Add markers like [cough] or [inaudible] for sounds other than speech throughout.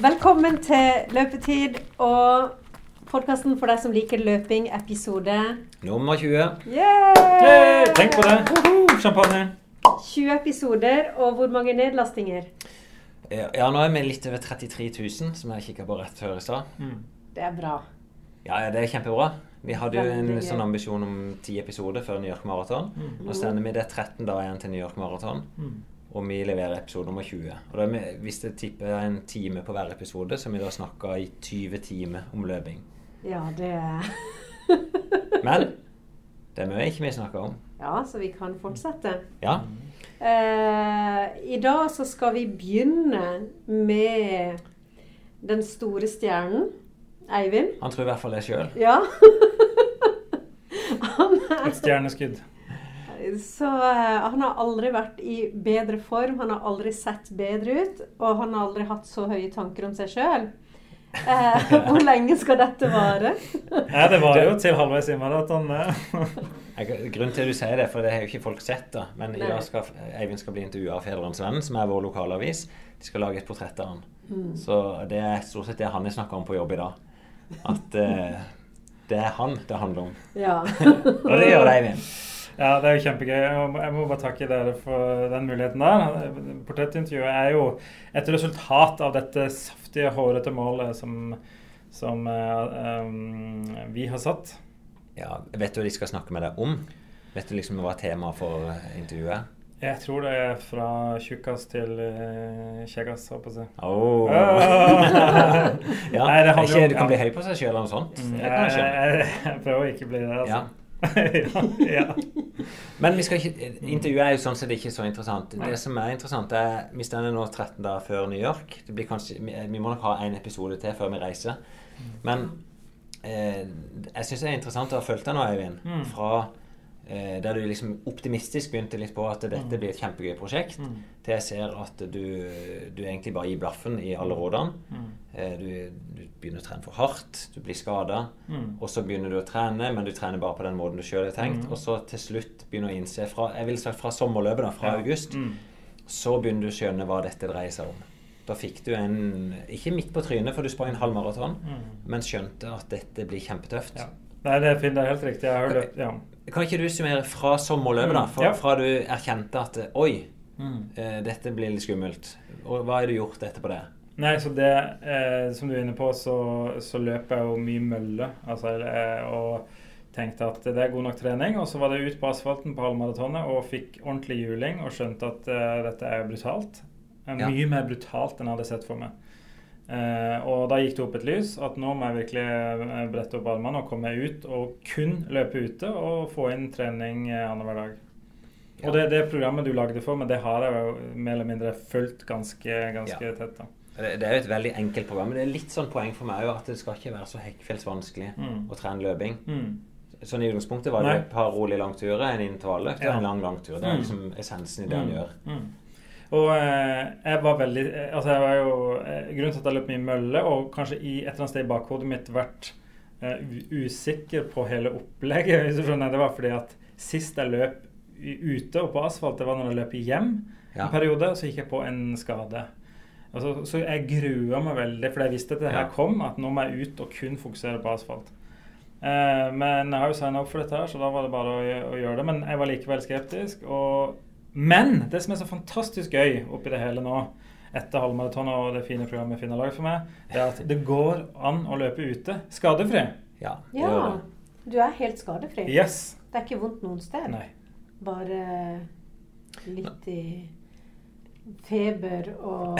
Velkommen til Løpetid og podkasten for deg som liker løping, episode Nummer 20. yeah! Yay, tenk på det. Woho, champagne. 20 episoder, og hvor mange nedlastinger? Ja, nå er vi litt over 33 000, som jeg kikka på rett før i stad. Mm. Det er bra. Ja, ja, det er kjempebra. Vi hadde jo en sånn ambisjon om 10 episoder før New York Marathon. Mm. Nå stender vi det er 13 dager igjen til New York Marathon, Mm. Og vi leverer episode nummer 20. Og da Hvis det tipper en time på hver episode, så har vi da snakka i 20 timer om løping. Ja, det [laughs] Men det er mye ikke vi snakker om. Ja, så vi kan fortsette. Ja. Eh, I dag så skal vi begynne med den store stjernen. Eivind. Han tror i hvert fall det sjøl. Ja. [laughs] han er Et stjerneskudd. Så eh, han har aldri vært i bedre form, han har aldri sett bedre ut, og han har aldri hatt så høye tanker om seg sjøl. Eh, [laughs] hvor lenge skal dette vare? [laughs] Ja, det var jo til halvveis i maraton. [laughs] Grunnen til at du sier det, for det har jo ikke folk sett, da. Men i Nei. dag skal Eivind skal bli intervjua av Fedrelands Venn, som er vår lokalavis. De skal lage et portrett av han. Mm. Så det er stort sett det han har snakka om på jobb i dag. At eh, det er han det handler om. Ja. Og det gjør det, Eivind. Ja, det er jo kjempegøy. Jeg må bare takke dere for den muligheten der. Portrettintervjuet er jo et resultat av dette saftige, hårete målet som, som um, vi har satt. Ja, vet du hva de skal snakke med deg om? Vet du liksom hva temaet for intervjuet er? Jeg tror det er fra tjukkas til uh, håper jeg. Oh. Ah. ja, Nei, det handler ikke, du kan bli høy på seg sjøl eller noe sånt. Mm, jeg jeg, jeg prøver å ikke bli det, altså. Ja. Ja, ja. Men vi skal ikke, intervjuet er jo sånn sett ikke så interessant. Nei. Det som er interessant, er vi står nå 13 dager før New York. Det blir kanskje, vi, må nok ha en episode til før vi reiser. Men eh, jeg syns det er interessant å ha fulgt deg nå, Eivind. Mm. Fra der du liksom optimistisk begynte litt på at dette blir et kjempegøy prosjekt, Mm. til jeg ser at du, du egentlig bare gir blaffen i alle rådene. Mm. Eh, du, du begynner å trene for hardt, du blir skada. Mm. Og så begynner du å trene, men du trener bare på den måten du sjøl har tenkt. Mm. Og så til slutt begynner du å innse fra, jeg vil sagt fra sommerløpet, da, fra Ja. august, Mm. så begynner du å skjønne hva dette dreier seg om. Da fikk du en Ikke midt på trynet, for du sprang en halvmaraton, Mm. men skjønte at dette blir kjempetøft. Ja. Nei, det er fint. Det er helt riktig. Jeg har løpt, ja. Kan ikke du summere fra sommerløpet, da? Mm, Fra, ja. fra du erkjente at oi, Mm. eh, dette blir litt skummelt. Og hva har du gjort etterpå det? Nei, så det eh, som du er inne på, så, så løper jeg jo mye mølle. Altså, eh, og tenkte at det er god nok trening. Og så var det ut på asfalten på halvmaratonet og fikk ordentlig juling og skjønte at eh, dette er brutalt. Mye Ja. Mer brutalt enn jeg hadde sett for meg. Eh, og da gikk det opp et lys at nå må jeg virkelig eh, brette opp armene og komme meg ut og kun løpe ute og få inn trening eh, annenhver dag. Ja. Og det, det programmet du lagde for meg, det har jeg jo mer eller mindre fulgt ganske, ganske Ja. tett. da. Det det er jo et veldig enkelt program, men det er litt sånn poeng for meg jo at det skal ikke være så hekkfjells vanskelig Mm. å trene løping. Mm. Sånn i utgangspunktet var det Nei. et par rolige langturer, en intervalløkt og Ja. en lang langtur. Det er Mm. liksom essensen i det han Mm, gjør. Og eh, jeg var veldig eh, Altså, jeg var jo eh, Grunnen til at jeg løp mye mølle, og kanskje i et eller annet sted i bakhodet mitt vært eh, usikker på hele opplegget, [laughs] hvis du skjønner, det var fordi at sist jeg løp ute og på asfalt, det var når jeg løp hjem Ja. en periode, så gikk jeg på en skade. Altså, så jeg grua meg veldig, for jeg visste at det her Ja. kom, at nå må jeg ut og kun fokusere på asfalt. Eh, men jeg har jo signa opp for dette, her, så da var det bare å, å gjøre det. Men jeg var likevel skeptisk. Og, men det som er så fantastisk gøy oppi det hele nå, etter halvmaratonet og det fine programmet Finn har laget for meg, det er at det går an å løpe ute skadefri. Ja, ja. Du er helt skadefri. Yes. Det er ikke vondt noen sted. Nei. Bare litt i feber og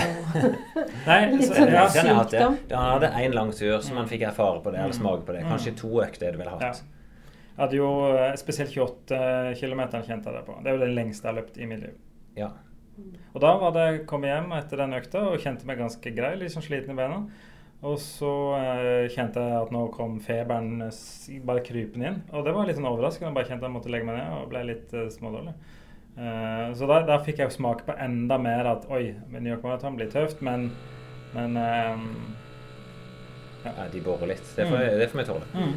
[laughs] Nei, Litt så, sånn ja. sykdom. Han hadde én lang tur som han fikk erfare på det, eller Mm. smake på det. Kanskje Mm. to økter du ville hatt. Ja. Hadde jo eh, spesielt 28 km kjente jeg det på. Det er jo det lengste jeg har løpt i mitt liv. Ja. Og da var det kom jeg hjem etter den økta og kjente meg ganske grei, litt sånn sliten i beina. Og så eh, kjente jeg at nå kom feberen eh, bare krypende inn. Og det var litt sånn overraskende. Jeg bare kjente jeg måtte legge meg ned og ble litt eh, smådårlig. Eh, så da, da fikk jeg jo smake på enda mer at oi, New York Marathon blir tøft, men, men eh, ja, de borer litt. Det får, Mm. det får vi tåle. mm,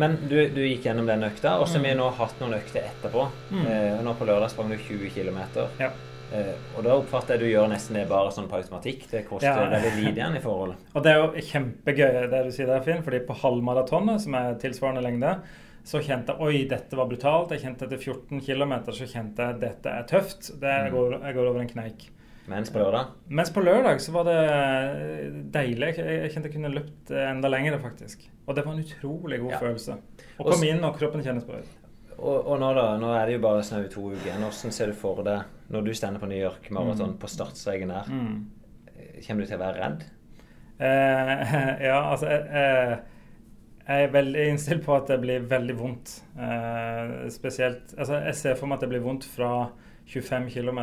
Men du, du gikk gjennom den økta, og så har vi nå hatt noen økter etterpå. Mm. Eh, nå på lørdag sprang du 20 km. Ja. Eh, og da oppfatter jeg du gjør nesten det bare sånn på automatikk. Det koster Ja. veldig lite igjen i forhold. [laughs] Og det er jo kjempegøy det du sier der, Finn, fordi på halvmaratonet, som er tilsvarende lengde, så kjente jeg oi, dette var brutalt. Jeg kjente etter 14 km så kjente jeg dette er tøft. Det jeg går, jeg går over en kneik. Mens på lørdag Mens på lørdag så var det deilig. Jeg kjente jeg kunne løpt enda lengre, faktisk. Og det var en utrolig god Ja. følelse. Å komme inn og kroppen kjennes bra ut. Og, og nå da, nå er det jo bare snaue to uker igjen. Hvordan ser du for deg når du stender på New York Marathon på startstreken der? Mm. Kommer du til å være redd? Eh, [laughs] ja, altså eh, jeg er veldig innstilt på at det blir veldig vondt. Eh, spesielt Altså, jeg ser for meg at det blir vondt fra 25 km.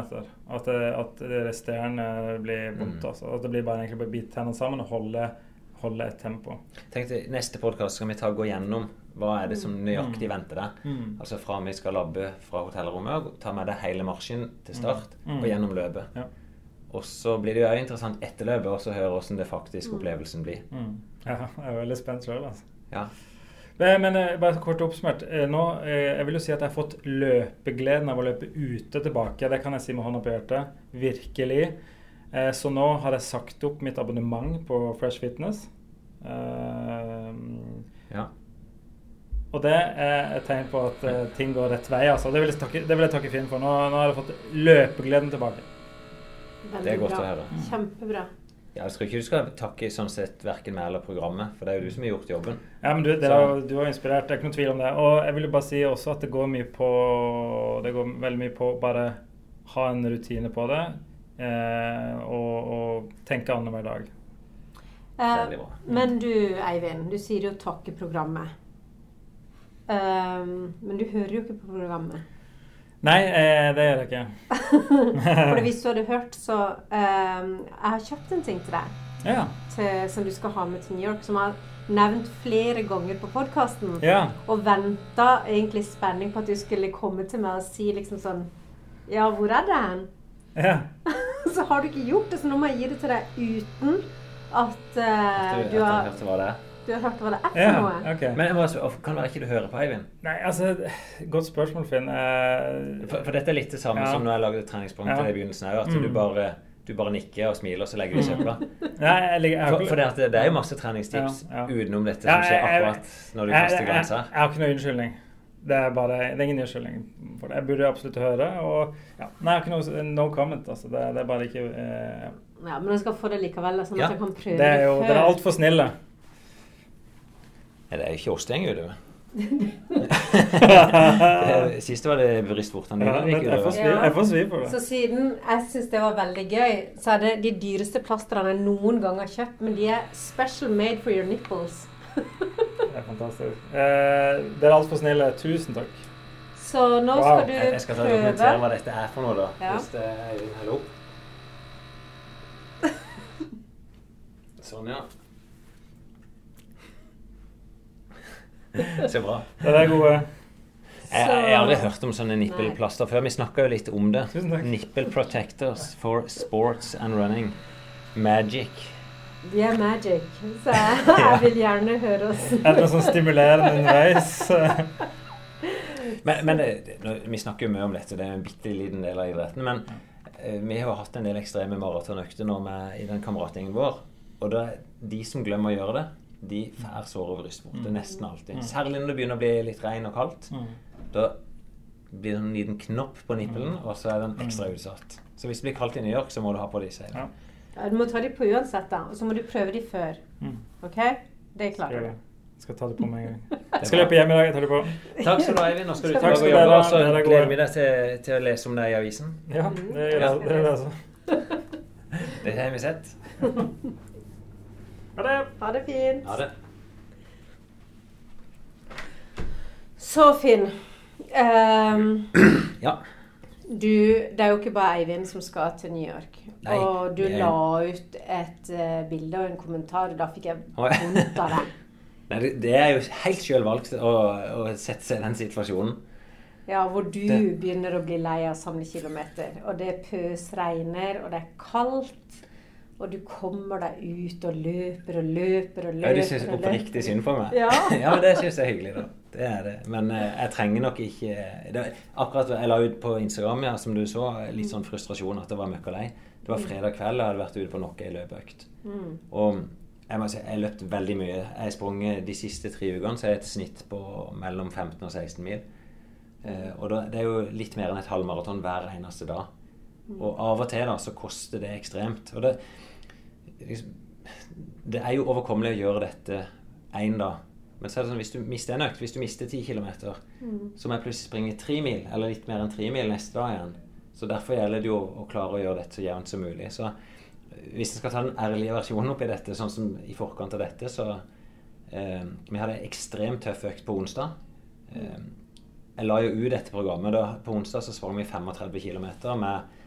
At, det- at det resterende blir vondt. Mm. Altså. At det blir bare egentlig bare bite tennene sammen og holde, holde et tempo. Tenk til Neste podkast skal vi ta gå gjennom hva er det som nøyaktig venter deg. Mm. Altså fra vi skal labbe fra hotellrommet og ta med deg hele marsjen til start Mm. og gjennom løpet. Ja. Og så blir det jo interessant etter løpet å høre hvordan det faktisk opplevelsen blir. Mm. Ja, jeg er veldig spent sjøl, altså. Ja. Men, men eh, bare kort oppsummert. eh, Nå, eh, jeg vil jo si at jeg har fått løpegleden av å løpe ute tilbake. Det kan jeg si med hånda på hjertet. Virkelig. Eh, Så nå har jeg sagt opp mitt abonnement på Fresh Fitness. Ja. Og det er et tegn på at ting går rett vei. Altså. Det, vil takke, det vil jeg takke Finn for. Nå, nå har jeg fått løpegleden tilbake. Veldig Det er godt bra. å høre. Kjempebra. Ja, Jeg tror ikke du skal takke sånn sett verken meg eller programmet, for det er jo du som har gjort jobben. Ja, men du, det er, du har inspirert, det er ikke noe tvil om det. Og jeg vil jo bare si også at det går mye på Det går veldig mye på bare ha en rutine på det. Eh, og, og tenke annenhver dag. Eh, men du, Eivind, du sier jo 'takke programmet'. Um, men du hører jo ikke på programmet. Nei, eh, det gjør jeg ikke. [laughs] For hvis du hadde hørt, så eh, Jeg har kjøpt en ting til deg Ja. til, som du skal ha med til New York, som jeg har nevnt flere ganger på podkasten. ja. Og venta egentlig spenning på at du skulle komme til meg og si liksom sånn Ja, hvor er det hen? ja. [laughs] Så har du ikke gjort det, så nå må jeg gi det til deg uten at eh, Du, du, ha har, hørt hva det er. Du har hørt hva det er for ja. noe. Okay. Men jeg må, spørre, kan det være ikke du hører på, Eivind? Nei, altså Godt spørsmål, Finn. Uh, For, for dette er litt det samme Ja. som når jeg lagde treningsprogram til deg i begynnelsen òg, at Mm. du, bare, du bare nikker og smiler, og så legger du i søpla. [laughs] jeg, har For, for det, det, det er jo masse treningstips Ja, ja. utenom dette som skjer akkurat når du kaster jeg, jeg, glanser. jeg har ikke noe unnskyldning. Det er, bare, det er ingen unnskyldning for det. Jeg burde absolutt høre. Og ja, nei, jeg har ikke noe no comment. Altså. Det, det er bare ikke eh, ja. Men jeg skal få det likevel, sånn Ja. at jeg kan prøve Det er jo er Dere er altfor snille. Nei, det er ikke oss det går [laughs] utover. Sist var det brystvortene Ja, dine det jeg, får svi, svi for Så siden jeg syns det var veldig gøy, så er det de dyreste plastrene jeg noen gang har kjøpt, men de er special made for your nipples. Det er fantastisk. Eh, dere er altfor snille. Tusen takk. Så nå Wow. skal du prøve jeg skal ta dokumentere hva dette er for noe, da. Ja. Hvis det er Hallo? [laughs] Sånn, ja. [laughs] Så bra. Dere er gode. Jeg, jeg har aldri hørt om sånne nippelplaster før. Vi snakka jo litt om det. Tusen takk. Nipple protectors for sports and running. Magic. De er magic. Så [laughs] jeg, jeg vil gjerne høre oss Er det noe sånn stimulerende underveis? [laughs] Men, men det, det, nå- vi snakker jo mye om dette, det er en bitte liten del av idretten. Men eh, vi har jo hatt en del ekstreme maratonøkter nå med, i den kameratgjengen vår. Og da, de som glemmer å gjøre det, de får sår over brystvorter Mm. nesten alltid. Mm. Særlig når det begynner å bli litt regn og kaldt. Mm. Da blir det en liten knopp på nippelen, Mm. og så er den ekstra utsatt. Så hvis det blir kaldt i New York, så må du ha på disse. Ja. Ja, Du må ta de på uansett, da. Og så må du prøve de før. Mm. OK? Det klarer du. Jeg skal ta det på med en gang. [laughs] Jeg skal løpe hjem i dag. Jeg tar det på. Takk skal du ha, Eivind. Nå skal du tilbake og jobbe, og så er gleder vi deg til, til å lese om det i avisen. Ja, det gjør jeg. Det gjør jeg altså. Det har vi sett. [laughs] Ha det. Ha det fint. Ha det. Så, Finn. Um, [clears throat] Ja. du, det er jo ikke bare Eivind som skal til New York. Nei, og du er- la ut et uh, bilde og en kommentar, og da fikk jeg vondt av deg. [laughs] Nei, det, det er jo helt sjøl valgt å, å sette seg i den situasjonen. Ja, hvor du Det- begynner å bli lei av å samle kilometer. Og det pøsregner, og det er kaldt. Og du kommer deg ut og løper og løper og løper. Ja, du syns oppriktig synd på meg? Ja. [laughs] ja, det syns jeg er hyggelig, da. Det er det. Men eh, jeg trenger nok ikke det, Akkurat jeg la ut på Instagram, ja, som du så, litt sånn frustrasjon at det var møkkalei. Det var fredag kveld, jeg hadde vært ute på nok ei løpeøkt. Mm. Og jeg må si, jeg har løpt veldig mye. Jeg har sprunget de siste tre ukene, så jeg har et snitt på mellom 15 og 16 mil. Eh, og da, det er jo litt mer enn et halvmaraton hver eneste dag. Og av og til da, så koster det ekstremt. Og det, liksom, det er jo overkommelig å gjøre dette én dag. Men så er det sånn, hvis du mister en økt, hvis du mister 10 km, så må jeg plutselig springe tre mil, eller litt mer enn tre mil neste dag igjen. Så derfor gjelder det jo å klare å gjøre dette så jevnt som mulig. Så hvis en skal ta den ærlige versjonen oppi dette, sånn som i forkant av dette, så eh, Vi hadde en ekstremt tøff økt på onsdag. Eh, jeg la jo ut dette programmet. Da, på onsdag så sprang vi 35 km med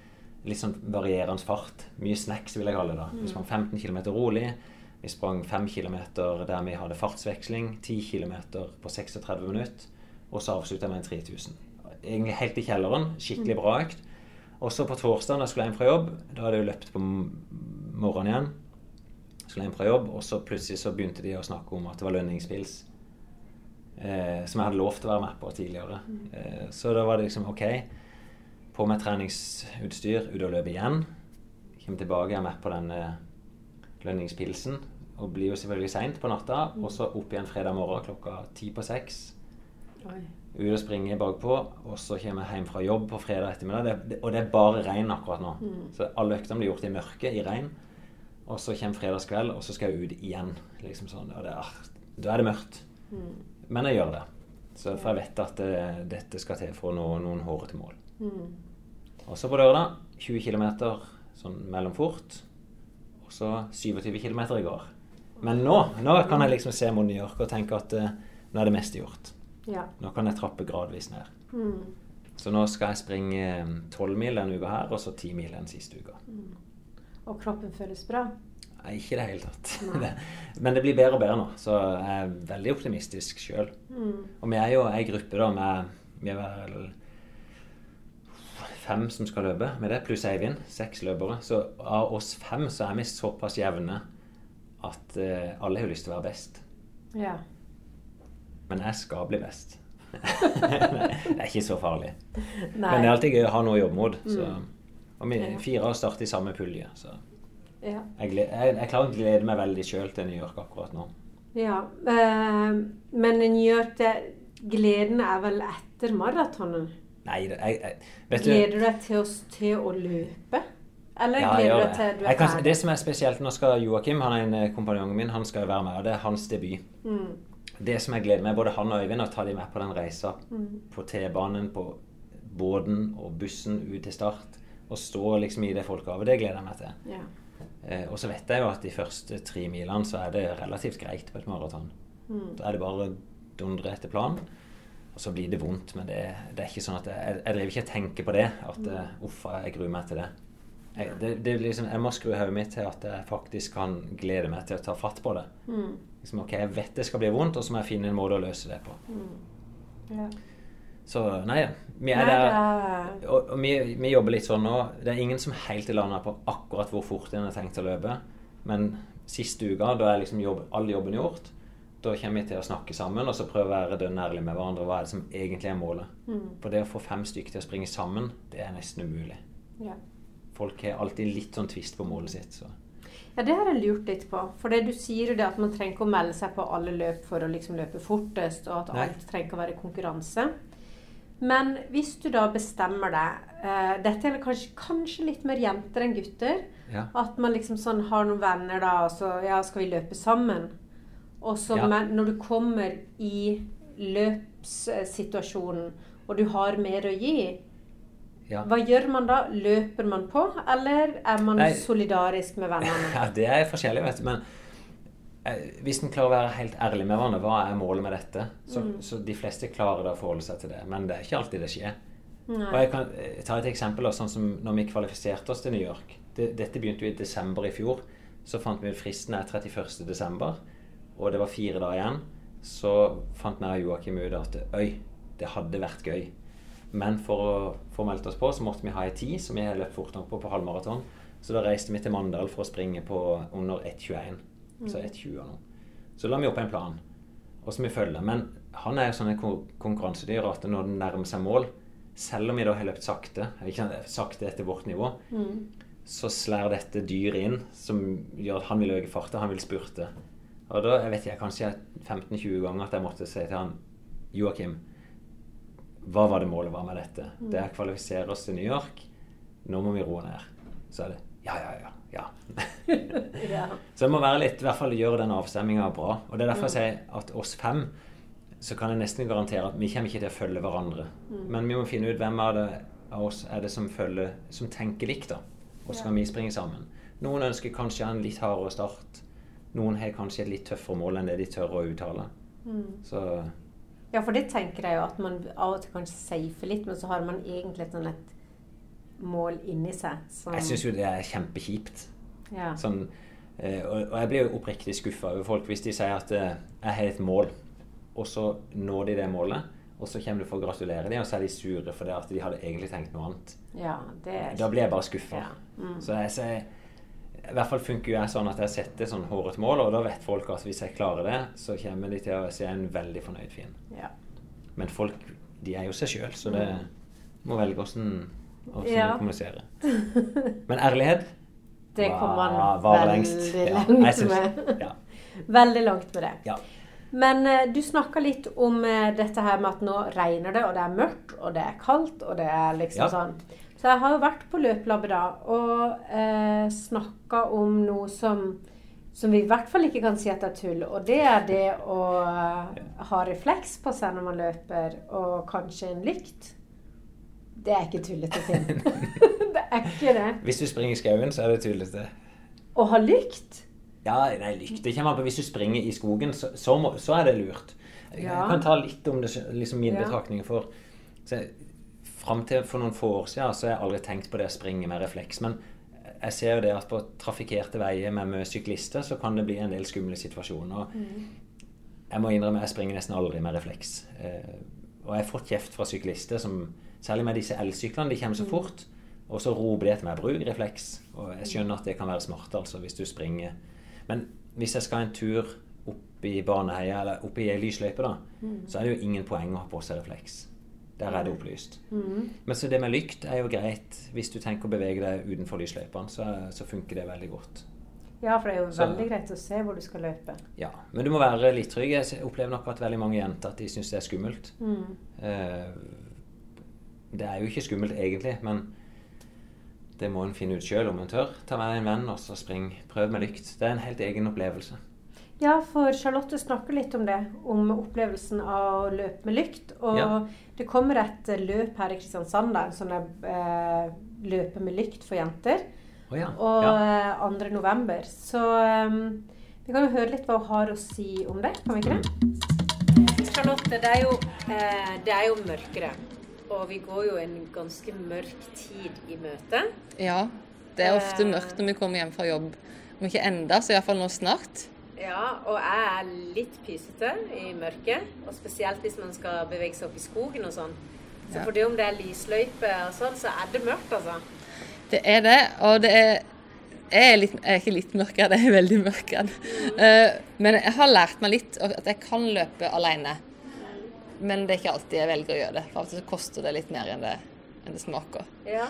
litt sånn varierende fart. Mye snacks, vil jeg kalle det. da. Vi sprang 15 km rolig. Vi sprang 5 km der vi hadde fartsveksling. 10 km på 36 minutter. Og så avslutta jeg med en 3000. Egentlig helt i kjelleren. Skikkelig bra økt. Og så på torsdag da jeg skulle hjem fra jobb, da hadde jeg løpt på morgenen igjen. Skulle hjem fra jobb, og så plutselig så begynte de å snakke om at det var lønningspils. Eh, som jeg hadde lovt å være med på tidligere. Eh, så da var det liksom OK. På med treningsutstyr, ut og løpe igjen. Kommer tilbake, er med på den eh, lønningspilsen. Og blir jo selvfølgelig seint på natta. Og så opp igjen fredag morgen klokka ti på seks. Ut og springe bakpå. Og så kommer jeg hjem fra jobb på fredag ettermiddag. Det, det, og det er bare regn akkurat nå. Så alle øktene blir gjort i mørket, i regn. Og så kommer fredagskveld, og så skal jeg ut igjen. Liksom sånn. Og det, er, da er det mørkt. Men jeg gjør det. Så, for jeg vet at det, dette skal til for å nå noen hårete mål. Og så på lørdag 20 km sånn mellomfort. Og så 27 km i går. Men nå, nå kan jeg liksom se mot New York og tenke at uh, nå er det meste gjort. Ja. Nå kan jeg trappe gradvis ned. Mm. Så nå skal jeg springe tolv mil denne uka her, og så ti mil den siste uka. Og kroppen føles bra. Nei, ikke i det hele tatt. [laughs] Men det blir bedre og bedre nå, så jeg er veldig optimistisk sjøl. Mm. Og vi er jo ei gruppe da med Vi er vel fem som skal løpe med det, pluss Eivind. Seks løpere. Så av oss fem så er vi såpass jevne at uh, alle har lyst til å være best. Ja. Men jeg skal bli best. [laughs] det er ikke så farlig. Nei. Men det er alltid gøy å ha noe å jobbe mot. Så. Mm. Og vi fire har startet i samme pulje, så Ja. jeg, jeg, jeg klarer å glede meg veldig sjøl til New York akkurat nå. ja. Eh, men New York, det Gleden er vel etter maratonen? Nei, jeg, jeg Vet du Gleder du deg til å, til å løpe? Eller Ja, gleder du deg til du er ferdig? det som er spesielt, nå skal Joakim, han er en eh, kompanjong min, han skal jo være med, og det er hans debut. Mm. Det som jeg gleder meg, både han og Øyvind, å ta de med på den reisa. Mm. På T-banen, på båten og bussen ut til start. Og stå liksom i det folkehavet. Det gleder jeg meg til. Ja. Eh, og så vet jeg jo at de første tre milene så er det relativt greit på et maraton. Mm. Da er det bare å dundre etter planen. Og så blir det vondt, men det, det er ikke sånn at jeg, jeg driver ikke og tenker på det. At eh, uff, jeg gruer meg til det. Jeg, det, det liksom, jeg må skru hodet mitt til at jeg faktisk kan glede meg til å ta fatt på det. Mm. Liksom, ok, Jeg vet det skal bli vondt, og så må jeg finne en måte å løse det på. Ja. Så nei, vi er der. er- Og, og vi, vi jobber litt sånn nå. Det er ingen som helt er landa på akkurat hvor fort en har tenkt å løpe. Men siste uka, da er liksom jobb, all jobben gjort. Da kommer vi til å snakke sammen og så prøve å være dønn ærlige med hverandre. Hva er det som egentlig er målet? Mm. For det å få fem stykker til å springe sammen, det er nesten umulig. Ja. Folk har alltid litt sånn tvist på målet sitt. Så. Ja, det har jeg lurt litt på. For det du sier jo det at man trenger ikke å melde seg på alle løp for å liksom løpe fortest, og at Nei. alt trenger ikke å være konkurranse. Men hvis du da bestemmer deg uh, Dette gjelder kanskje, kanskje litt mer jenter enn gutter. Ja. At man liksom sånn har noen venner da, og så ja, skal vi løpe sammen. Og så Ja. når du kommer i løpssituasjonen, og du har mer å gi, Ja. hva gjør man da? Løper man på, eller er man Nei. solidarisk med vennene? [laughs] ja, det er forskjellig, vet du. Men eh, hvis en klarer å være helt ærlig med hverandre, hva er målet med dette? Så, Mm. så de fleste klarer da å forholde seg til det. Men det er ikke alltid det skjer. Og jeg kan eh, ta et eksempel, sånn som når vi kvalifiserte oss til New York. Det, dette begynte jo i desember i fjor. Så fant vi ut fristen er 31. og det var fire dager igjen. Så fant vi og Joakim ut at øy, det hadde vært gøy. Men for å få meldt oss på, så måtte vi ha ei tid som har løpt fort nok på på halvmaraton. Så da reiste vi til Mandal for å springe på under 1,21. Så 1,20 nå. Så la vi opp en plan, og som vi følger. Men han er jo sånn en konkurransedyr at når den nærmer seg mål, selv om vi da har løpt sakte, ikke sakte etter vårt nivå, så slår dette dyret inn som gjør at han vil øke farten, han vil spurte. Og da jeg vet jeg kanskje 15-20 ganger at jeg måtte si til han Joakim, hva var det målet var med dette? Det er å kvalifisere oss til New York. Nå må vi roe ned. Så er det ja, ja, ja. ja. [laughs] Ja. Så det må være litt, i hvert fall gjøre den avstemminga bra. Og det er derfor jeg sier at oss fem så kan jeg nesten garantere at vi kommer ikke til å følge hverandre. Men vi må finne ut hvem av, det, av oss er det som følger, som tenker likt, da. Og så kan vi springe sammen. Noen ønsker kanskje en litt hardere start. Noen har kanskje et litt tøffere mål enn det de tør å uttale. Så Ja, for det tenker jeg jo at man av og til kanskje safer litt, men så har man egentlig sånn et mål inni seg som jeg syns jo det er kjempekjipt. ja. Sånn, eh, og, og jeg blir jo oppriktig skuffa over folk hvis de sier at eh, jeg har et mål, og så når de det målet, og så kommer du for å gratulere dem, og så er de sure fordi at de hadde egentlig tenkt noe annet. ja, det er Da blir jeg bare skuffa. Ja. Mm. Så jeg sier I hvert fall funker jo jeg sånn at jeg setter sånn hårete mål, og da vet folk at hvis jeg klarer det, så kommer de til å se en veldig fornøyd fin. ja. Men folk, de er jo seg sjøl, så det må velge åssen Ja. du kommuniserer. Men ærlighet [laughs] Det kommer man var- veldig. Ja, langt synes- med. Ja. [laughs] Veldig langt med det. ja. Men eh, du snakka litt om eh, dette her med at nå regner det, og det er mørkt, og det er kaldt, og det er liksom Ja. sånn. Så jeg har jo vært på løplabber da, og eh, snakka om noe som, som vi i hvert fall ikke kan si at det er tull. Og det er det å eh, ha refleks på seg når man løper, og kanskje en lykt. Det er ikke tullete ting. [laughs] det er ikke det. Hvis du springer i skauen, så er det tullete. Å ha lykt? Ja, nei, lykt. Det kommer an på hvis du springer i skogen, så, så, må, så er det lurt. Jeg kan ta litt om det, liksom mine Ja. betraktninger for så, Fram til for noen få år siden så har jeg aldri tenkt på det å springe med refleks. Men jeg ser jo det at på trafikkerte veier med, mye syklister så kan det bli en del skumle situasjoner. Jeg må innrømme jeg springer nesten aldri med refleks. Eh, og jeg har fått kjeft fra syklister, som, særlig med disse elsyklene. De kommer så fort. Og så roper de etter meg 'bruk refleks'. Og jeg skjønner at det kan være smart altså, hvis du springer. Men hvis jeg skal en tur opp i Baneheia eller opp i ei lysløype, da, så er det jo ingen poeng å ha på seg refleks. Der er det opplyst. Men så det med lykt er jo greit. Hvis du tenker å bevege deg utenfor lysløypene, så, så funker det veldig godt. Ja, for det er jo Så- veldig greit å se hvor du skal løpe. Ja, Men du må være litt trygg. Jeg opplever nok at veldig mange jenter at de syns det er skummelt. Eh, det er jo ikke skummelt egentlig, men det må en finne ut sjøl om en tør. Ta med en venn og så spring. Prøv med lykt. Det er en helt egen opplevelse. Ja, for Charlotte snakker litt om det. Om opplevelsen av å løpe med lykt. Og Ja. det kommer et løp her i Kristiansand, der, sånn eh, løpe med lykt for jenter. Oh, ja. Og ja. eh, 2. november. Så um, vi kan jo høre litt hva hun har å si om det, kan vi ikke det? Charlotte, det er jo, eh, det er jo mørkere. Og vi går jo en ganske mørk tid i møte. Ja, det er ofte Eh. mørkt når vi kommer hjem fra jobb. Om ikke enda, så iallfall nå snart. Ja, og jeg er litt pysete i mørket. Og spesielt hvis man skal bevege seg opp i skogen og sånn. Så Ja. det om det er lysløype og sånn, så er det mørkt, altså. Det er det, og det er jeg er, litt, jeg er ikke litt mørkere, [laughs] det er veldig mørkere. Uh, men jeg har lært meg litt at jeg kan løpe alene. Men det er ikke alltid jeg velger å gjøre det. For av og til koster det litt mer enn det, enn det smaker. Ja.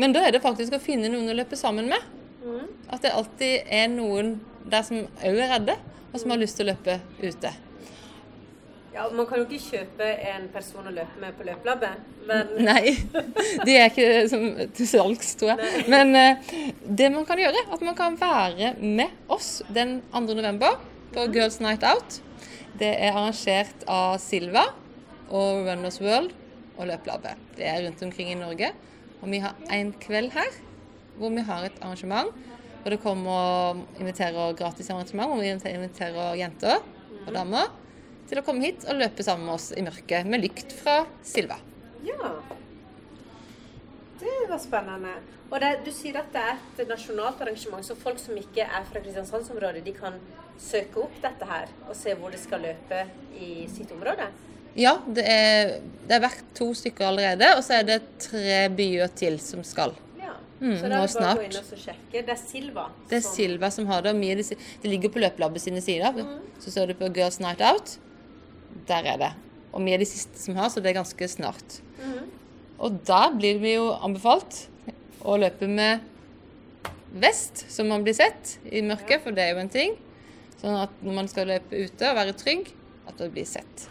Men da er det faktisk å finne noen å løpe sammen med. Mm. At det alltid er noen der som òg er redde, og som har lyst til å løpe ute. ja. Man kan jo ikke kjøpe en person å løpe med på løpelabbet, men [laughs] Nei, de er ikke som, til salgs, tror jeg. Men eh, det man kan gjøre, at man kan være med oss den 2. november på Girls Night Out. Det er arrangert av Silva og Runners World og Løpelabbet. Det er rundt omkring i Norge. Og vi har en kveld her hvor vi har et arrangement. Og det kommer og inviterer gratis arrangement, hvor vi inviterer jenter og damer til å komme hit og løpe sammen med oss i mørket med lykt fra Silva. ja. Det var spennende. Og det, du sier at det er et nasjonalt arrangement, så folk som ikke er fra Kristiansandsområdet, de kan søke opp dette her og se hvor de skal løpe i sitt område? Ja, det er, det er vært to stykker allerede, og så er det tre byer til som skal. Mm, så da er det bare å gå inn og sjekke. Det er Silva. Det er som- Silva som har det. Mye, det ligger på Løpelabbet sine sider. Så ser du på Girls Night Out. Der er det. Og vi er de siste som har, så det er ganske snart. Og da blir vi jo anbefalt å løpe med vest, så man blir sett i mørket, for det er jo en ting. Sånn at når man skal løpe ute og være trygg, at det blir sett.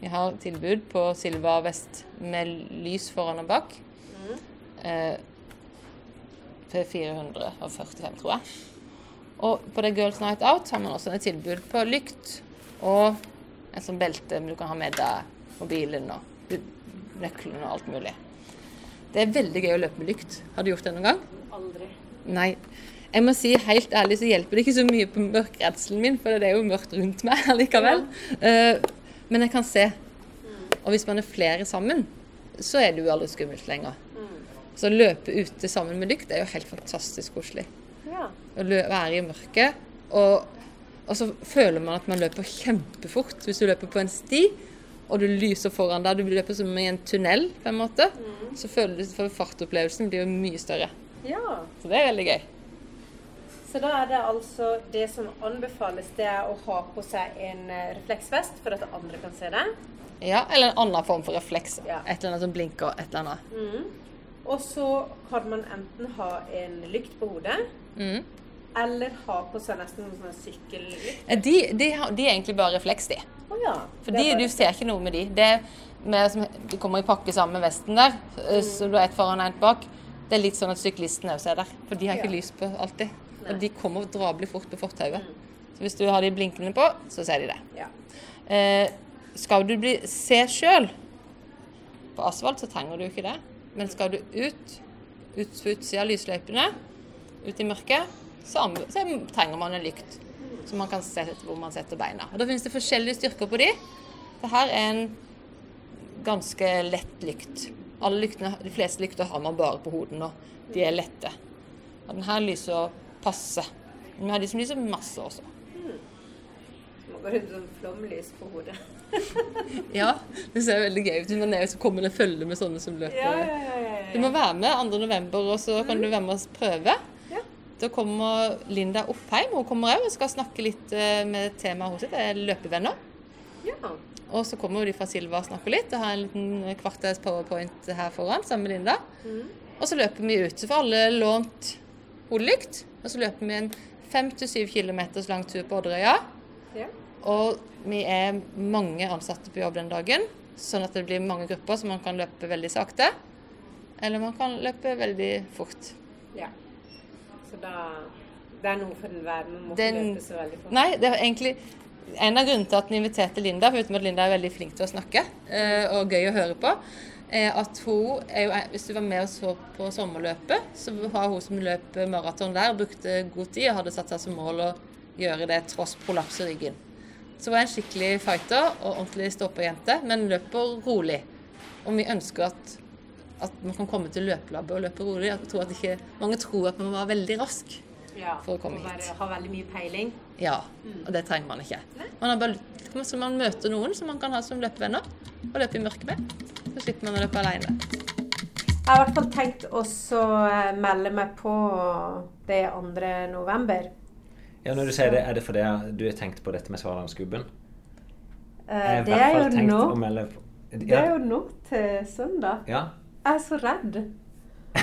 Vi har tilbud på Silva vest med lys foran og bak. Eh, til 445, tror jeg. Og på det Girls Night Out har man også et tilbud på lykt og et sånt belte du kan ha med deg mobilen og nøkkelen og alt mulig. Det er veldig gøy å løpe med lykt. Har du gjort det noen gang? Aldri. Nei. Jeg må si helt ærlig så hjelper det ikke så mye på mørkredselen min, for det er jo mørkt rundt meg [laughs] likevel. Eh, men jeg kan se. Og hvis man er flere sammen, så er det jo aldri skummelt lenger. Så å løpe ute sammen med lykt er jo helt fantastisk koselig. Ja. Å være i mørket. Og, og så føler man at man løper kjempefort hvis du løper på en sti, og du lyser foran deg. Du løper som i en tunnel, på en måte. Så føler du for fartopplevelsen blir jo mye større. ja. Så det er veldig gøy. Så da er det altså det som anbefales, det er å ha på seg en eh, refleksvest for at andre kan se det. Ja, eller en annen form for refleks. Ja. Et eller annet som blinker, et eller annet. Og så kan man enten ha en lykt på hodet, Mm. eller ha på seg nesten noen sånne sykkellykt. De, de, de er egentlig bare refleks, de. Oh, ja. For de, bare- du ser ikke noe med de. Det med, som, de kommer i pakke sammen med vesten der, mm. så du har ett foran og ett bak. Det er litt sånn at syklistene også er der, for de har ikke Ja. lys på alltid. Nei. Og de kommer drabelig fort på fortauet. Så hvis du har de blinkende på, så ser de det. Ja. Eh, skal du bli, se sjøl på asfalt, så trenger du ikke det. Men skal du ut, ut på utsida av lysløypene, ut i mørket, så, så trenger man en lykt. Så man kan se hvor man setter beina. Og Da finnes det forskjellige styrker på de. Det her er en ganske lett lykt. Alle lyktene, de fleste lykter har man bare på hodet nå. De er lette. Og den her lyser passe. Men vi har de som lyser masse også. Man går rundt med sånn flomlys på hodet. [laughs] Ja, det ser veldig gøy ut. Man er jo så kommer og følge med sånne som løper. Ja, ja, ja, ja, Du må være med 2. november, og så kan du være med og prøve. Ja. Da kommer Linda Oppheim. Hun kommer òg og skal snakke litt eh, med temaet sitt. Det er løpevenner. ja. Og så kommer de fra Silva og snakker litt. Og har en liten kvarters powerpoint her foran sammen med Linda. Og så løper vi ut. Så får alle lånt hodelykt. Og så løper vi en fem til syv kilometers lang tur på Odderøya. ja. Og vi er mange ansatte på jobb den dagen, sånn at det blir mange grupper, så man kan løpe veldig sakte. Eller man kan løpe veldig fort. ja. Så da Det er noe for enhver. Man må ikke Den- løpe så veldig fort. Nei, det er egentlig en av grunnene til at vi inviterte Linda, foruten at Linda er veldig flink til å snakke eh, og gøy å høre på, er at hun er jo, Hvis du var med og så på sommerløpet, så har hun som løp maraton der, brukte god tid og hadde satt seg som mål å gjøre det tross prolaps i ryggen. Så hun er en skikkelig fighter og ordentlig stå-på-jente, men løper rolig. Og vi ønsker at, at man kan komme til løpelabbet og løpe rolig. Jeg tror at ikke, mange tror at man må være veldig rask. Ja, for å komme og bare hit. Ha veldig mye peiling. Ja, og det trenger man ikke. Man, har bare, så man møter noen som man kan ha som løpevenner, og løpe i mørket med. Så slipper man å løpe alene. Jeg har i hvert fall tenkt også eh, melde meg på det 2. november. Ja, når du sier det, Er det fordi du har tenkt på dette med Svalandsgubben? Uh, Jeg Det er jo nå. melde Ja. Det er jo nå til søndag. ja. Jeg er så redd. [laughs]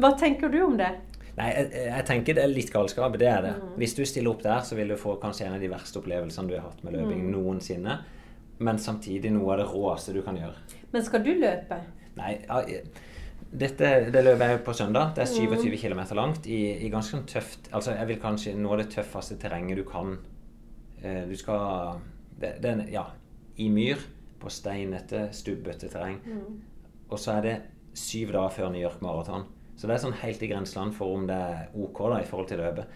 Hva tenker du om det? Nei, jeg, jeg tenker det er litt galskap. Det er det. Mm. Hvis du stiller opp der, så vil du få kanskje en av de verste opplevelsene du har hatt med løping Mm. noensinne. Men samtidig noe av det råeste du kan gjøre. Men skal du løpe? Nei, ja, dette det løpet er på søndag. Det er Mm. 27 km langt i, i ganske sånn tøft Altså, jeg vil kanskje av det tøffeste terrenget du kan. Eh, Du skal det, det Ja, i myr, på steinete, stubbete terreng. Og så er det syv dager før New York Marathon. Så det er sånn helt i grenseland for om det er OK da, i forhold til løpet.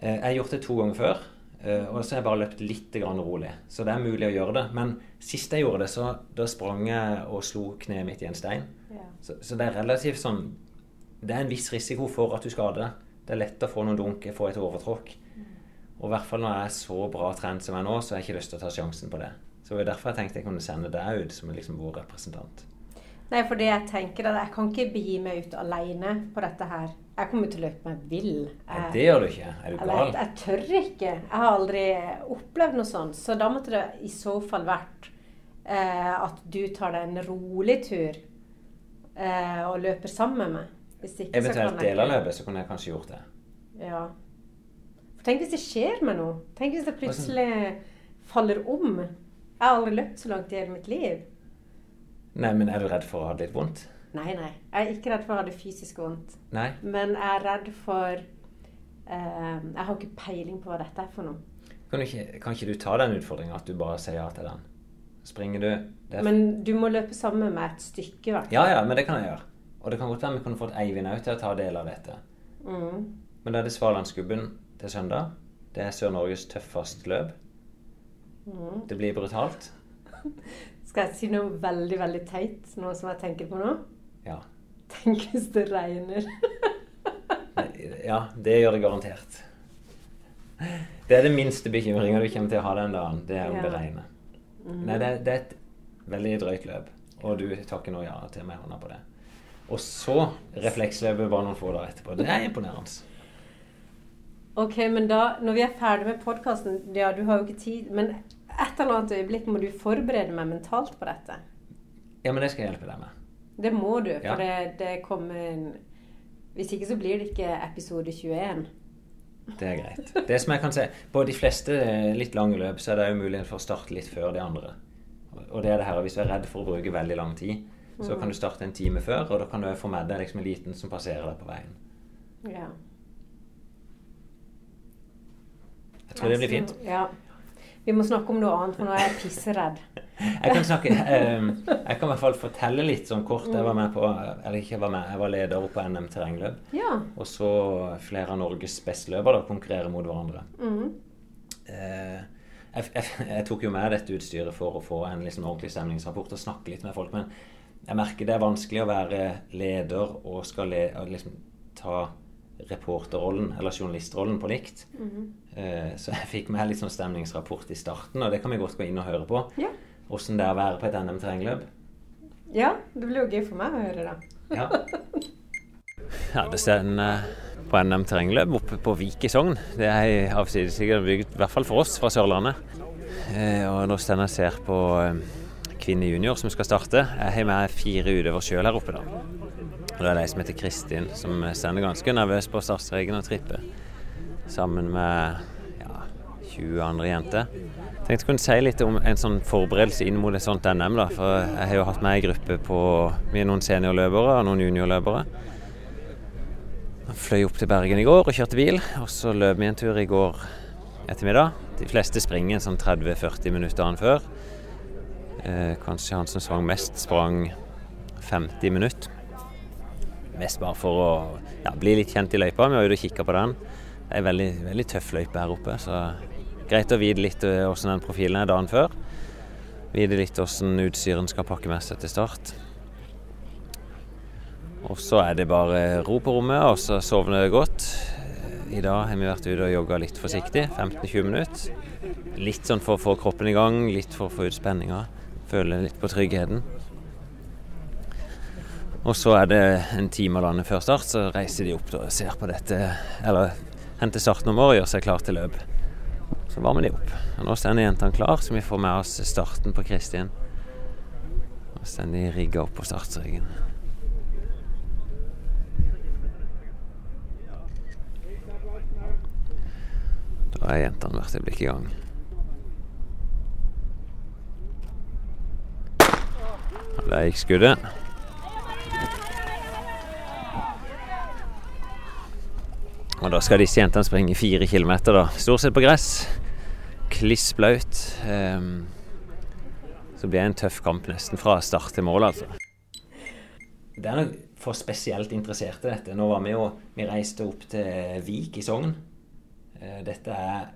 Eh, Jeg har gjort det to ganger før, eh, og så har jeg bare løpt litt grann rolig. Så det er mulig å gjøre det. Men sist jeg gjorde det, så da sprang jeg og slo kneet mitt i en stein. Ja. Så, så det er relativt sånn Det er en viss risiko for at du skader deg. Det er lett å få noen dunk, få et overtråkk. Og i hvert fall når jeg er så bra trent som jeg er nå, så har jeg ikke lyst til å ta sjansen på det. Så det var derfor jeg tenkte jeg kunne sende deg ut som liksom vår representant. Nei, for det jeg tenker at jeg kan ikke begi meg ut alene på dette her. Jeg kommer til å løpe meg vill. Jeg, ja, det gjør du ikke. Er du gal? jeg, jeg tør ikke. Jeg har aldri opplevd noe sånt. Så da måtte det i så fall vært eh, at du tar deg en rolig tur eh, og løper sammen med. Hvis ikke, så Eventuelt kan jeg del av løpet, så kunne jeg kanskje gjort det. Ja. For tenk hvis det skjer meg noe. Tenk hvis det plutselig faller om. Jeg har aldri løpt så langt i hele mitt liv. Nei, men er du redd for å ha det litt vondt? Nei, nei. Jeg er ikke redd for å ha det fysisk vondt. Nei? Men jeg er redd for eh, Jeg har ikke peiling på hva dette er for noe. Kan, du ikke, kan ikke du ta den utfordringa at du bare sier ja til den? Springer du det er, Men du må løpe sammen med et stykke, i hvert fall. Ja, ja, men det kan jeg gjøre. Og det kan godt være vi kunne fått Eivind òg til å ta del av dette. Mm. Men da er det Svalandsgubben til søndag. Det er Sør-Norges tøffeste løp. Mm. Det blir brutalt. [laughs] Skal jeg si noe veldig, veldig teit, noe som jeg tenker på nå? Ja. Tenk hvis det regner. [laughs] Ja, det gjør det garantert. Det er det minste bekymringa du kommer til å ha den dagen. Det er om Ja. det regner. Nei, det, det er et veldig drøyt løp, og du takker nå ja til meg hånda på det. Og så refleksløpet bare noen få dager etterpå. Det er imponerende. Ok, men da, når vi er ferdig med podkasten Ja, du har jo ikke tid, men et eller annet øyeblikk må du forberede meg mentalt på dette. Ja, men det skal jeg hjelpe deg med. Det må du, Ja. det, det kommer Hvis ikke så blir det ikke episode 21. Det er greit. Det som jeg kan se, På de fleste eh, litt lange løp så er det jo mulighet for å starte litt før de andre. Og det er det her, Hvis du er redd for å bruke veldig lang tid, så kan du starte en time før, og da kan du få med deg liksom en liten som passerer deg på veien. Ja. Jeg tror det blir fint. Ja. Vi må snakke om noe annet, for nå er jeg pisseredd. Jeg kan snakke um, Jeg kan i hvert fall fortelle litt sånn kort. Jeg var med på Eller ikke var med, jeg var leder på NM terrengløp. Ja. Og så flere av Norges bestløpere konkurrerer mot hverandre. Mm. Uh, jeg, jeg, jeg tok jo med dette utstyret for å få en liksom ordentlig stemningsrapport og snakke litt med folk. Men jeg merker det er vanskelig å være leder og skal le, og liksom ta reporterrollen eller journalistrollen på likt. Eh, så jeg fikk med litt sånn stemningsrapport i starten, og det kan vi godt gå inn og høre på. Ja. Åssen det er å være på et NM terrengløp. ja. Det blir jo gøy for meg å høre, da. Ja. [laughs] ja, det står en eh, på NM terrengløp oppe på Vik i Sogn. Det er ei avsidesikker bygd, i hvert fall for oss fra Sørlandet. Eh, og nå står jeg og ser på eh, Kvinne junior som skal starte. Jeg har med fire utøvere sjøl her oppe, da. Og det er de som heter Kristin, som står ganske nervøs på startstreken og tripper. Sammen med ja, 20 andre jenter. Jeg tenkte jeg kunne si litt om en sånn forberedelse inn mot et sånt NM. da, For jeg har jo hatt med ei gruppe på Vi er noen seniorløpere og noen juniorløpere. Jeg fløy opp til Bergen i går og kjørte bil. Og så løp vi en tur i går ettermiddag. De fleste springer sånn 30-40 minutter an før. Eh, kanskje han som sprang mest, sprang 50 minutter. Mest bare for å ja, bli litt kjent i løypa. Vi var ute og kikka på den. En veldig, veldig tøff løype her oppe, så greit å vite litt eh, hvordan den profilen er dagen før. Vite litt hvordan utstyret skal pakke med seg til start. Og så er det bare ro på rommet, og så sovne godt. I dag har vi vært ute og jogga litt forsiktig, 15-20 minutter. Litt sånn for å få kroppen i gang, litt for å få ut spenninga. Føle litt på tryggheten. Og så er det en time eller annen før start, så reiser de opp og ser på dette, eller henter året og gjøre seg klar til løp. Så varmer de opp. Og nå står jentene klar, så vi får med oss starten på Kristin. Nå står de rigga opp på startstreken. Da er jentene hvert øyeblikk i gang. Der gikk skuddet. Og da skal disse jentene springe fire kilometer, da. Stort sett på gress. Kliss blaut. Ehm, så blir det en tøff kamp nesten fra start til mål, altså. Det er nok for spesielt interesserte, dette. Nå var vi jo Vi reiste opp til Vik i Sogn. Eh, Dette er,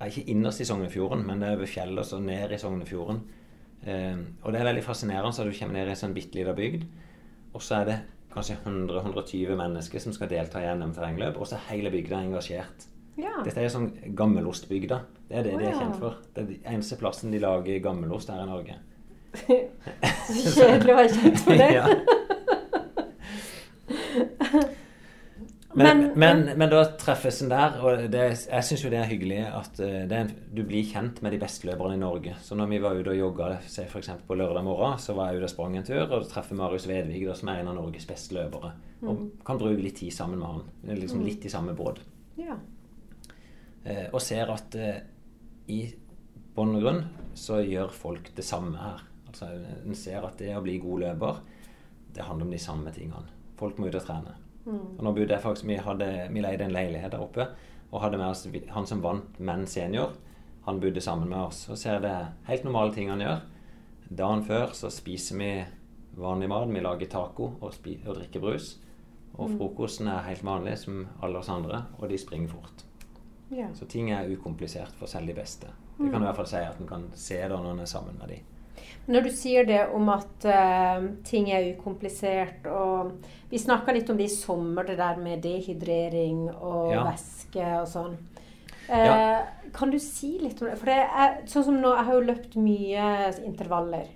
er ikke innerst i Sognefjorden, men det er over fjellet og så ned i Sognefjorden. Eh, og det er veldig fascinerende at du kommer ned i en sånn bitte lita bygd, og så er det kanskje 100-120 mennesker som skal delta i NM terrengløp, og så er hele bygda engasjert. Ja. Dette er sånn gammelostbygda. Det er det Å, de er kjent for. Det er den eneste plassen de lager gammelost her i Norge. Så [laughs] kjedelig å være kjent for det. [laughs] [laughs] Men, Men- men, men, da treffes en der, og det, jeg syns jo det er hyggelig at eh, det du blir kjent med de beste løperne i Norge. Så når vi var ute og jogga f.eks. på lørdag morgen, så var jeg ute og sprang en tur, og treffer Marius Vedvig, da, som er en av Norges beste løpere. Og kan bruke litt tid sammen med han. Liksom litt i samme båt. Ja. Eh, og ser at eh, i bunn og grunn så gjør folk det samme her. Altså En ser at det å bli god løper, det handler om de samme tingene. Folk må ut og trene. Og nå bodde jeg faktisk, vi, hadde, vi leide en leilighet der oppe og hadde med oss han som vant Menn senior. Han bodde sammen med oss. Og ser det helt normale ting han gjør. Dagen før så spiser vi vanlig mat. Vi lager taco og, og drikker brus. Og frokosten er helt vanlig som alle oss andre, og de springer fort. ja. Så ting er ukomplisert for selv de beste. Det kan du i hvert fall si at en kan se det når en er sammen med de. Når du sier det om at uh, ting er ukomplisert og Vi snakka litt om det i sommer, det der med dehydrering og Ja. væske og sånn. Eh, Ja. Kan du si litt om det? For det er, sånn som nå, jeg har jo løpt mye intervaller.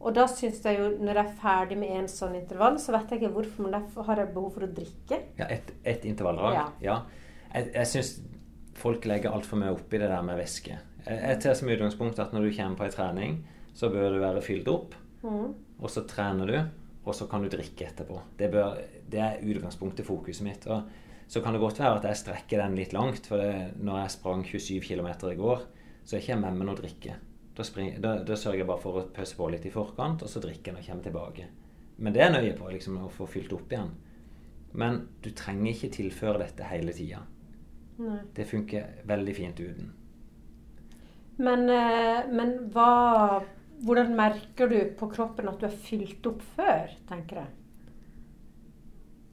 Og da syns jeg jo, når jeg er ferdig med en sånn intervall, så vet jeg ikke hvorfor, men derfor har jeg behov for å drikke. Ja, ett et intervalldrag? Ja. Jeg, jeg syns folk legger altfor mye opp i det der med væske. Jeg, jeg tar som utgangspunkt at når du kommer på en trening, så bør du være fylt opp. Mm. Og så trener du, og så kan du drikke etterpå. Det, bør, det er utgangspunktet, fokuset mitt. Og så kan det godt være at jeg strekker den litt langt. For det, når jeg sprang 27 km i går, så er ikke jeg med meg noe drikke. Da, spring, da, da sørger jeg bare for å pøse på litt i forkant, og så drikker jeg når jeg kommer tilbake. Men det er nøye på, liksom, å få fylt opp igjen. Men du trenger ikke tilføre dette hele tida. Det funker veldig fint uten. Men, eh, men hva Hvordan merker du på kroppen at du er fylt opp før, tenker jeg?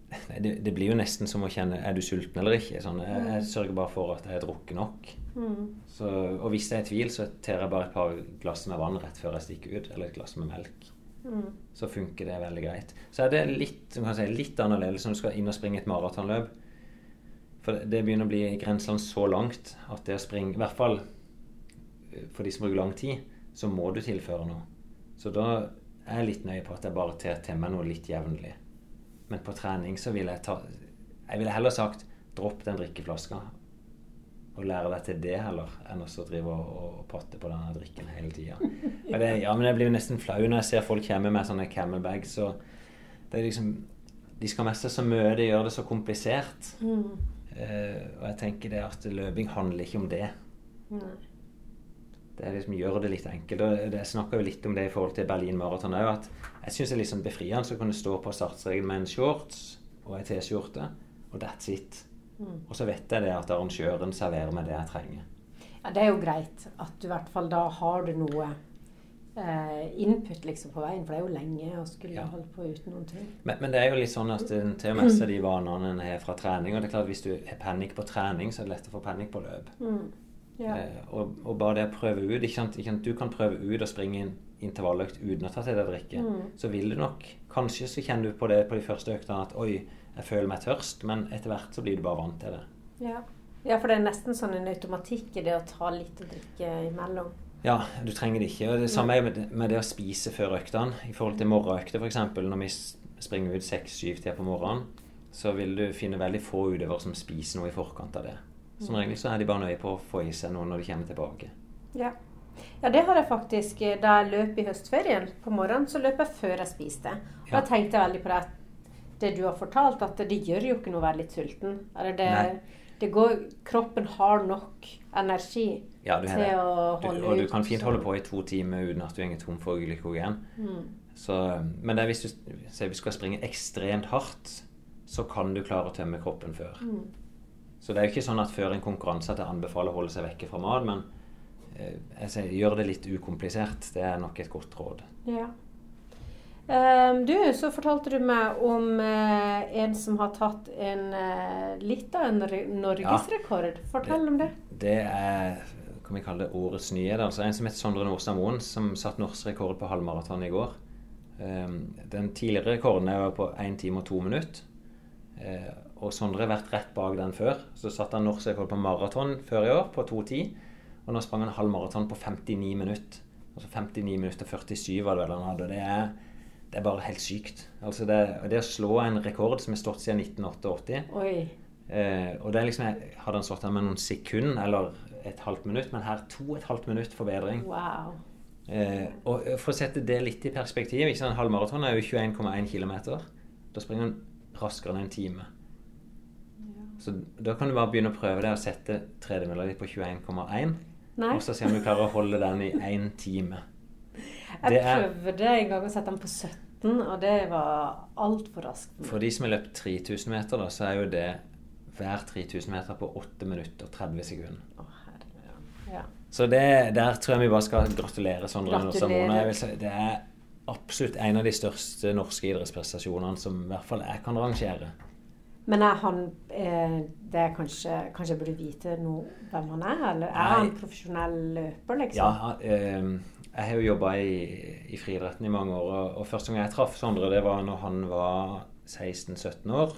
Nei, Det, det blir jo nesten som å kjenne er du sulten eller ikke. Sånn, jeg, jeg sørger bare for at jeg har drukket nok. Mm. Så, og hvis det er tvil, så ter jeg bare et par glass med vann rett før jeg stikker ut. Eller et glass med melk. Mm. Så funker det veldig greit. Så er det litt, kan si, litt annerledes når du skal inn og springe et maratonløp. For det, det begynner å bli grensene så langt at det å springe I hvert fall eh, for de som bruker lang tid, så må du tilføre noe. Så da er jeg litt nøye på at jeg bare tar til meg noe litt jevnlig. Men på trening så vil jeg ta Jeg ville heller sagt dropp den drikkeflaska. Og lære deg til det heller, enn å drive og, og potte på denne drikken hele tida. [laughs] Ja, men jeg blir jo nesten flau når jeg ser folk komme med sånne camelbags. Så det er liksom De skal meste så mye, de gjør det så komplisert. Mm. Uh, og jeg tenker det at løping handler ikke om det. Nei. Det liksom gjør det litt enkelt. Og det- jeg snakka jo litt om det i forhold til Berlin Marathon òg. At jeg syns det er sånn befriende å kunne stå på startstreken med en shorts og ei T-skjorte, og that's it. Mm. Og så vet jeg det at arrangøren serverer meg det jeg trenger. Ja, det er jo greit at du i hvert fall da har du noe eh, input liksom på veien, for det er jo lenge å skulle Ja. holde på uten noen ting. Men, men det er jo litt sånn at en og med [clears throat] de vanene en har fra trening. Og det er klart at hvis du har panikk på trening, så er det lett å få panikk på løp. Mm. Ja. Eh, og, og bare det å prøve ut ikke sant? Ikke sant? Du kan prøve ut å springe en intervalløkt uten å ta til deg drikke. Mm. Så vil du nok Kanskje så kjenner du på det på de første øktene at oi, jeg føler meg tørst, men etter hvert så blir du bare vant til det. Ja. ja, for det er nesten sånn en automatikk i det å ta litt å drikke imellom. Ja, du trenger det ikke. Og det samme er med, det- med det å spise før øktene. I forhold til morgenøkter, f.eks. Når vi springer ut seks-syv tider på morgenen, så vil du finne veldig få utøvere som spiser noe i forkant av det. Som regel så er de bare nøye på å få i seg noe når de kommer tilbake. Ja. ja, det har jeg faktisk. eh, Da jeg løp i høstferien på morgenen, så løp jeg før jeg spiste. Og Ja. da tenkte jeg veldig på det, det du har fortalt, at det gjør jo ikke noe å være litt sulten. Eller det, Nei. det går, kroppen har nok energi Ja, du til det. å Du, holde og du kan fint holde på i to timer uten at du går tom for glykogen. Mm. Så, men hvis du sier vi skal springe ekstremt hardt, så kan du klare å tømme kroppen før. Mm. Så det er jo ikke sånn at før en konkurranse at jeg anbefaler å holde seg vekke fra mat, men eh, jeg sier, gjør det litt ukomplisert. Det er nok et godt råd. Ja. Um, du, så fortalte du meg om uh, en som har tatt en uh, litt av en norgesrekord. Ja, Fortell om det. Det er kan vi kalle det årets nyhet. altså En som heter Sondre Nordstad Moen, som satte norsk rekord på halvmaraton i går. Um, den tidligere rekorden er jo på 1 time og 2 minutter. Eh, og Sondre har vært rett bak den før. Så satte han norsk rekord på maraton før i år, på 2.10. Og nå sprang han halvmaraton på 59 minutter. Altså 59 minutter 47 var det vel han hadde. og Det er, det er bare helt sykt. Altså det, det å slå en rekord som har stått siden 1988 Oi. eh, Og det er liksom Hadde han stått der med noen sekunder eller et halvt minutt, men her to og et halvt minutt forbedring. Wow. Eh, og For å sette det litt i perspektiv ikke sant? Halvmaraton er jo 21,1 km. Da springer han raskere enn en time. Så da kan du bare begynne å prøve det å sette tredemølla di på 21,1. Og så se om du klarer å holde den i én time. jeg det prøvde en gang å sette den på 17, og det var altfor raskt. For de som har løpt 3000 meter, da, så er jo det hver 3000 meter på 8 minutter og 30 sekunder. Å. Ja. Så det, der tror jeg vi bare skal gratulere Sondre Gratulerer. Si Det er absolutt en av de største norske idrettsprestasjonene som i hvert fall jeg kan rangere. Men er han eh, det er kanskje, kanskje jeg burde vite noe hvem han er? Eller er Nei. han profesjonell løper, liksom? Ja, eh, jeg har jo jobba i, i friidretten i mange år, og, og første gang jeg traff Sondre, det var når han var 16-17 år.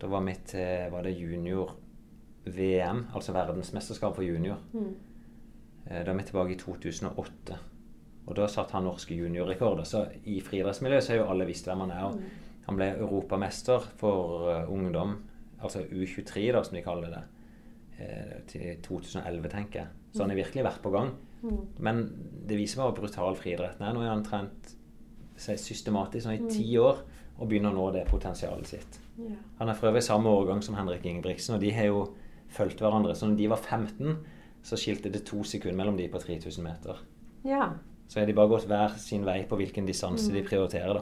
Da var mitt eh, var det junior-VM, altså verdensmesterskap for junior. Mm. Eh, Da er vi tilbake i 2008. Og da satt han norske juniorrekorder. Så i friidrettsmiljøet så har jo alle visst hvem han er. og Han ble europamester for eh, ungdom, altså U23 da, som de kaller det, eh, til 2011, tenker jeg. Så han har virkelig vært på gang. Mm. Men det viser meg hvor brutal friidretten er. Nå har han trent seg systematisk sånn i ti år og begynner å nå det potensialet sitt. Ja. Han er for øvrig samme årgang som Henrik Ingebrigtsen, og de har jo fulgt hverandre. Så når de var 15, så skilte det to sekunder mellom de på 3000 meter. ja. Så har de bare gått hver sin vei på hvilken distanse de prioriterer, da.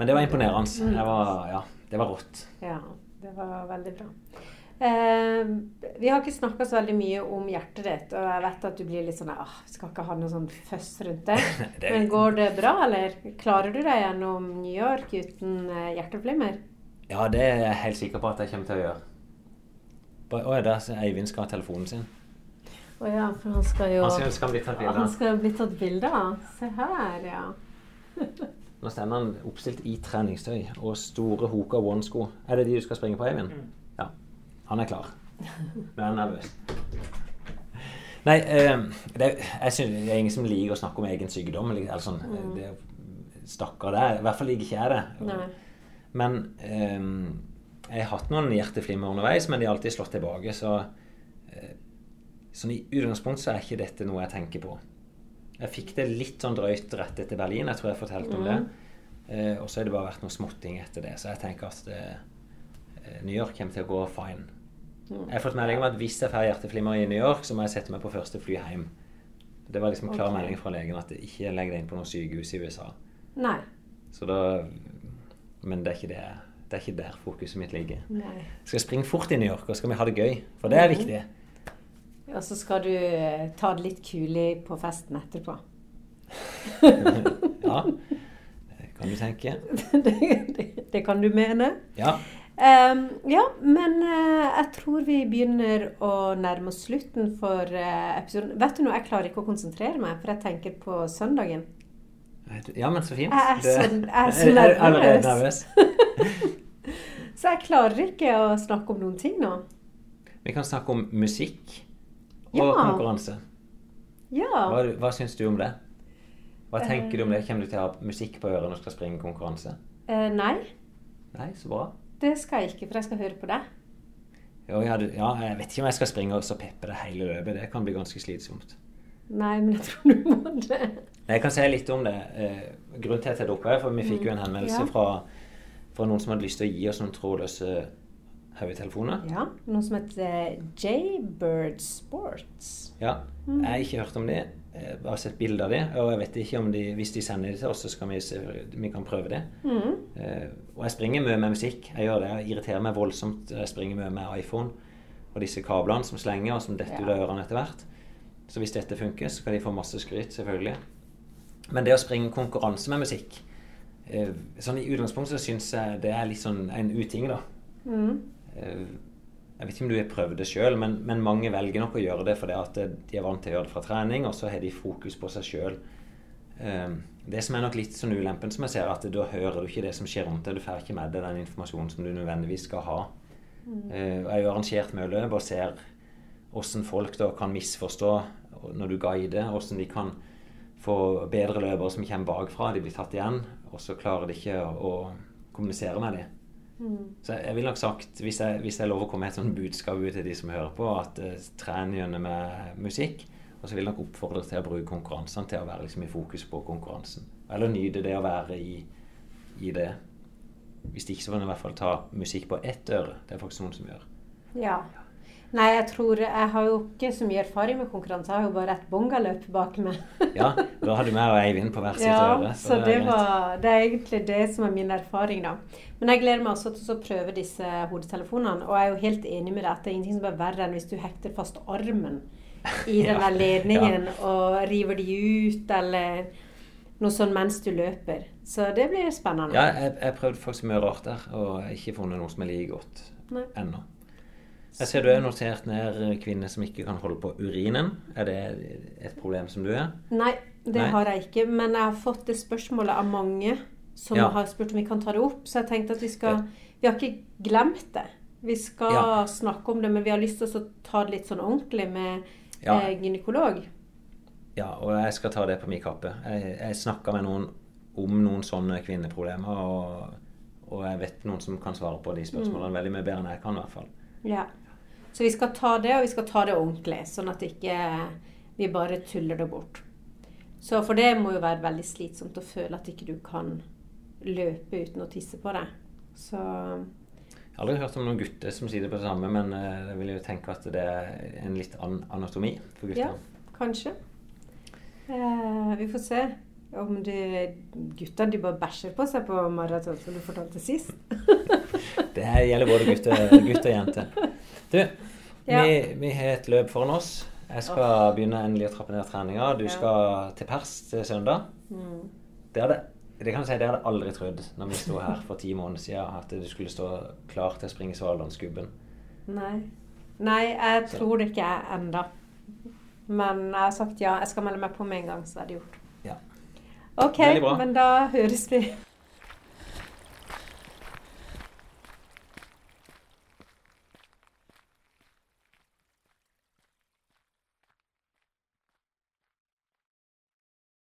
Men det var imponerende. Det var, ja, det var rått. Ja, det var veldig bra. Eh, vi har ikke snakka så veldig mye om hjertet ditt, og jeg vet at du blir litt sånn ah, Skal ikke ha noe sånn føss rundt det. [laughs] Det- Men går det bra, eller? Klarer du deg gjennom New York uten eh, hjerteflimmer? Ja, det er jeg helt sikker på at jeg kommer til å gjøre. Å ja, der Eivind skal ha telefonen sin. Å ja, for han skal jo Han skal bli tatt bilde av. Se her, ja. [laughs] Nå stender han oppstilt i treningstøy og store Hoka One-sko. Er det de du skal springe på, Eivind? Ja. Han er klar. Men han er nervøs. Nei, eh, det, jeg synes, det er ingen som liker å snakke om egen sykdom. Eller, sånn, sånn, det, Stakkar deg. I hvert fall liker ikke jeg det. Nei. Men eh, jeg har hatt noen hjerteflimmer underveis, men de har alltid slått tilbake. Så eh, sånn i utgangspunktet så er ikke dette noe jeg tenker på. Jeg fikk det litt sånn drøyt rett etter Berlin. Jeg tror jeg fortalte om det. Eh, og så har det bare vært noe småting etter det. Så jeg tenker at det, eh, New York kommer til å gå fine. Jeg har fått melding om at hvis jeg får hjerteflimmer i New York, så må jeg sette meg på første fly hjem. Det var liksom en klar okay. melding fra legen at det ikke legg deg inn på noe sykehus i USA. Nei. Så da Men det er ikke, det, det er ikke der fokuset mitt ligger. Nei. Skal jeg springe fort i New York, og skal vi ha det gøy? For det er viktig. Og så skal du eh, ta det litt kulig på festen etterpå. [laughs] Ja, det kan du tenke. [laughs] det, det, det kan du mene. Ja. Um, ja, men uh, jeg tror vi begynner å nærme oss slutten for uh, episoden. Vet du noe, jeg klarer ikke å konsentrere meg, for jeg tenker på søndagen. Ja, men så fint. Jeg er så- jeg er så Jeg er nervøs. nervøs. [laughs] Så jeg klarer ikke å snakke om noen ting nå. Vi kan snakke om musikk og Ja. konkurranse. Ja. Hva, hva syns du om det? Hva tenker du om Eh. det? Kommer du til å ha musikk på øret når du skal springe konkurranse? Uh, nei, Nei, så bra. det skal jeg ikke, for jeg skal høre på deg. Jo, ja, ja, jeg vet ikke om jeg skal springe og så peppe det hele løpet. Det kan bli ganske slitsomt. Nei, men jeg tror du må det. Jeg kan si litt om det. Eh, grunnen til at jeg tok opp her, for vi fikk jo en henvendelse Mm. Ja. fra, fra noen som hadde lyst til å gi oss noen trådløse hodetelefoner. Ja, noe som heter Jaybird Sports. Ja. Mm. Jeg har ikke hørt om de. Jeg har sett bilder av de, og jeg vet ikke om de, hvis de sender de til oss, så skal vi, se, vi kan prøve det. Mm. Uh, og jeg springer mye med musikk. Jeg gjør det. Jeg irriterer meg voldsomt. Jeg springer mye med iPhone og disse kablene som slenger, og som detter ut av ørene etter hvert. Så hvis dette funker, så kan de få masse skryt, selvfølgelig. Men det å springe konkurranse med musikk eh, Sånn i utgangspunktet så syns jeg det er litt sånn en uting, da. Mm. Eh, Jeg vet ikke om du har prøvd det sjøl, men, men mange velger nok å gjøre det fordi at de er vant til å gjøre det fra trening, og så har de fokus på seg sjøl. Det som er nok litt sånn ulempen, som jeg ser, at da hører du ikke det som skjer rundt deg. Du får ikke med deg den informasjonen som du nødvendigvis skal ha. Eh, og Jeg har jo arrangert mye løp og ser hvordan folk da kan misforstå når du guider, hvordan de kan få bedre løpere som kommer bakfra. De blir tatt igjen, og så klarer de ikke å, å kommunisere med dem. Så jeg vil nok sagt, hvis jeg, hvis jeg lover å komme med et sånt budskap ut til de som hører på, at uh, tren gjennom med musikk, og så vil jeg nok oppfordre til å bruke konkurransene til å være liksom, i fokus på konkurransen. Eller nyte det å være i, i det. Hvis det ikke så kan en i hvert fall ta musikk på ett øre. Det er faktisk noen som gjør. Ja. Nei, jeg tror Jeg har jo ikke så mye erfaring med konkurranse. Jeg har jo bare et bongaløp bak meg. [laughs] Ja, da har du med og Eivind på hvert sitt Ja, øre. så så det, det, var, det er egentlig det som er min erfaring, da. Men jeg gleder meg også til å prøve disse hodetelefonene. Og jeg er jo helt enig med deg at det er ingenting som er verre enn hvis du hekter fast armen i [laughs] den Ja, der ledningen og river de ut, eller noe sånn mens du løper. Så det blir spennende. Ja, jeg, har prøvd faktisk mye rart der, og ikke funnet noe som er like godt ennå. Jeg ser du har notert ned kvinner som ikke kan holde på urinen. Er det et problem som du er? Nei, det Nei. har jeg ikke. Men jeg har fått det spørsmålet av mange som Ja. har spurt om vi kan ta det opp. Så jeg tenkte at vi skal Vi har ikke glemt det. Vi skal Ja. snakke om det, men vi har lyst til å ta det litt sånn ordentlig med Ja. eh, gynekolog. Ja, og jeg skal ta det på min kappe. Jeg, jeg snakka med noen om noen sånne kvinneproblemer, og, og jeg vet noen som kan svare på de spørsmålene veldig mye bedre enn jeg kan, i hvert fall. Ja. Så vi skal ta det, og vi skal ta det ordentlig, sånn at ikke vi bare tuller det bort. Så For det må jo være veldig slitsomt å føle at ikke du kan løpe uten å tisse på deg. Så Jeg har aldri hørt om noen gutter som sier det på det samme, men eh, jeg vil jo tenke at det er en litt annen anatomi for gutter. ja, kanskje. Eh, vi får se om det, gutta de bare bæsjer på seg på maraton, som du fortalte sist. [laughs] Det gjelder både gutter, gutter og jenter. Du, Ja. vi, vi har et løp foran oss. Jeg skal begynne endelig å trappe ned treninga. Du Ja. skal til pers til søndag. Mm. Det hadde, det kan jeg si, det hadde jeg aldri trodd når vi sto her for ti måneder siden, at du skulle stå klar til å springe Svalbardskubben. Nei. Nei, jeg Så- tror det ikke er enda. Men jeg har sagt ja. Jeg skal melde meg på med en gang, så er det gjort. Ja. OK, men da høres vi.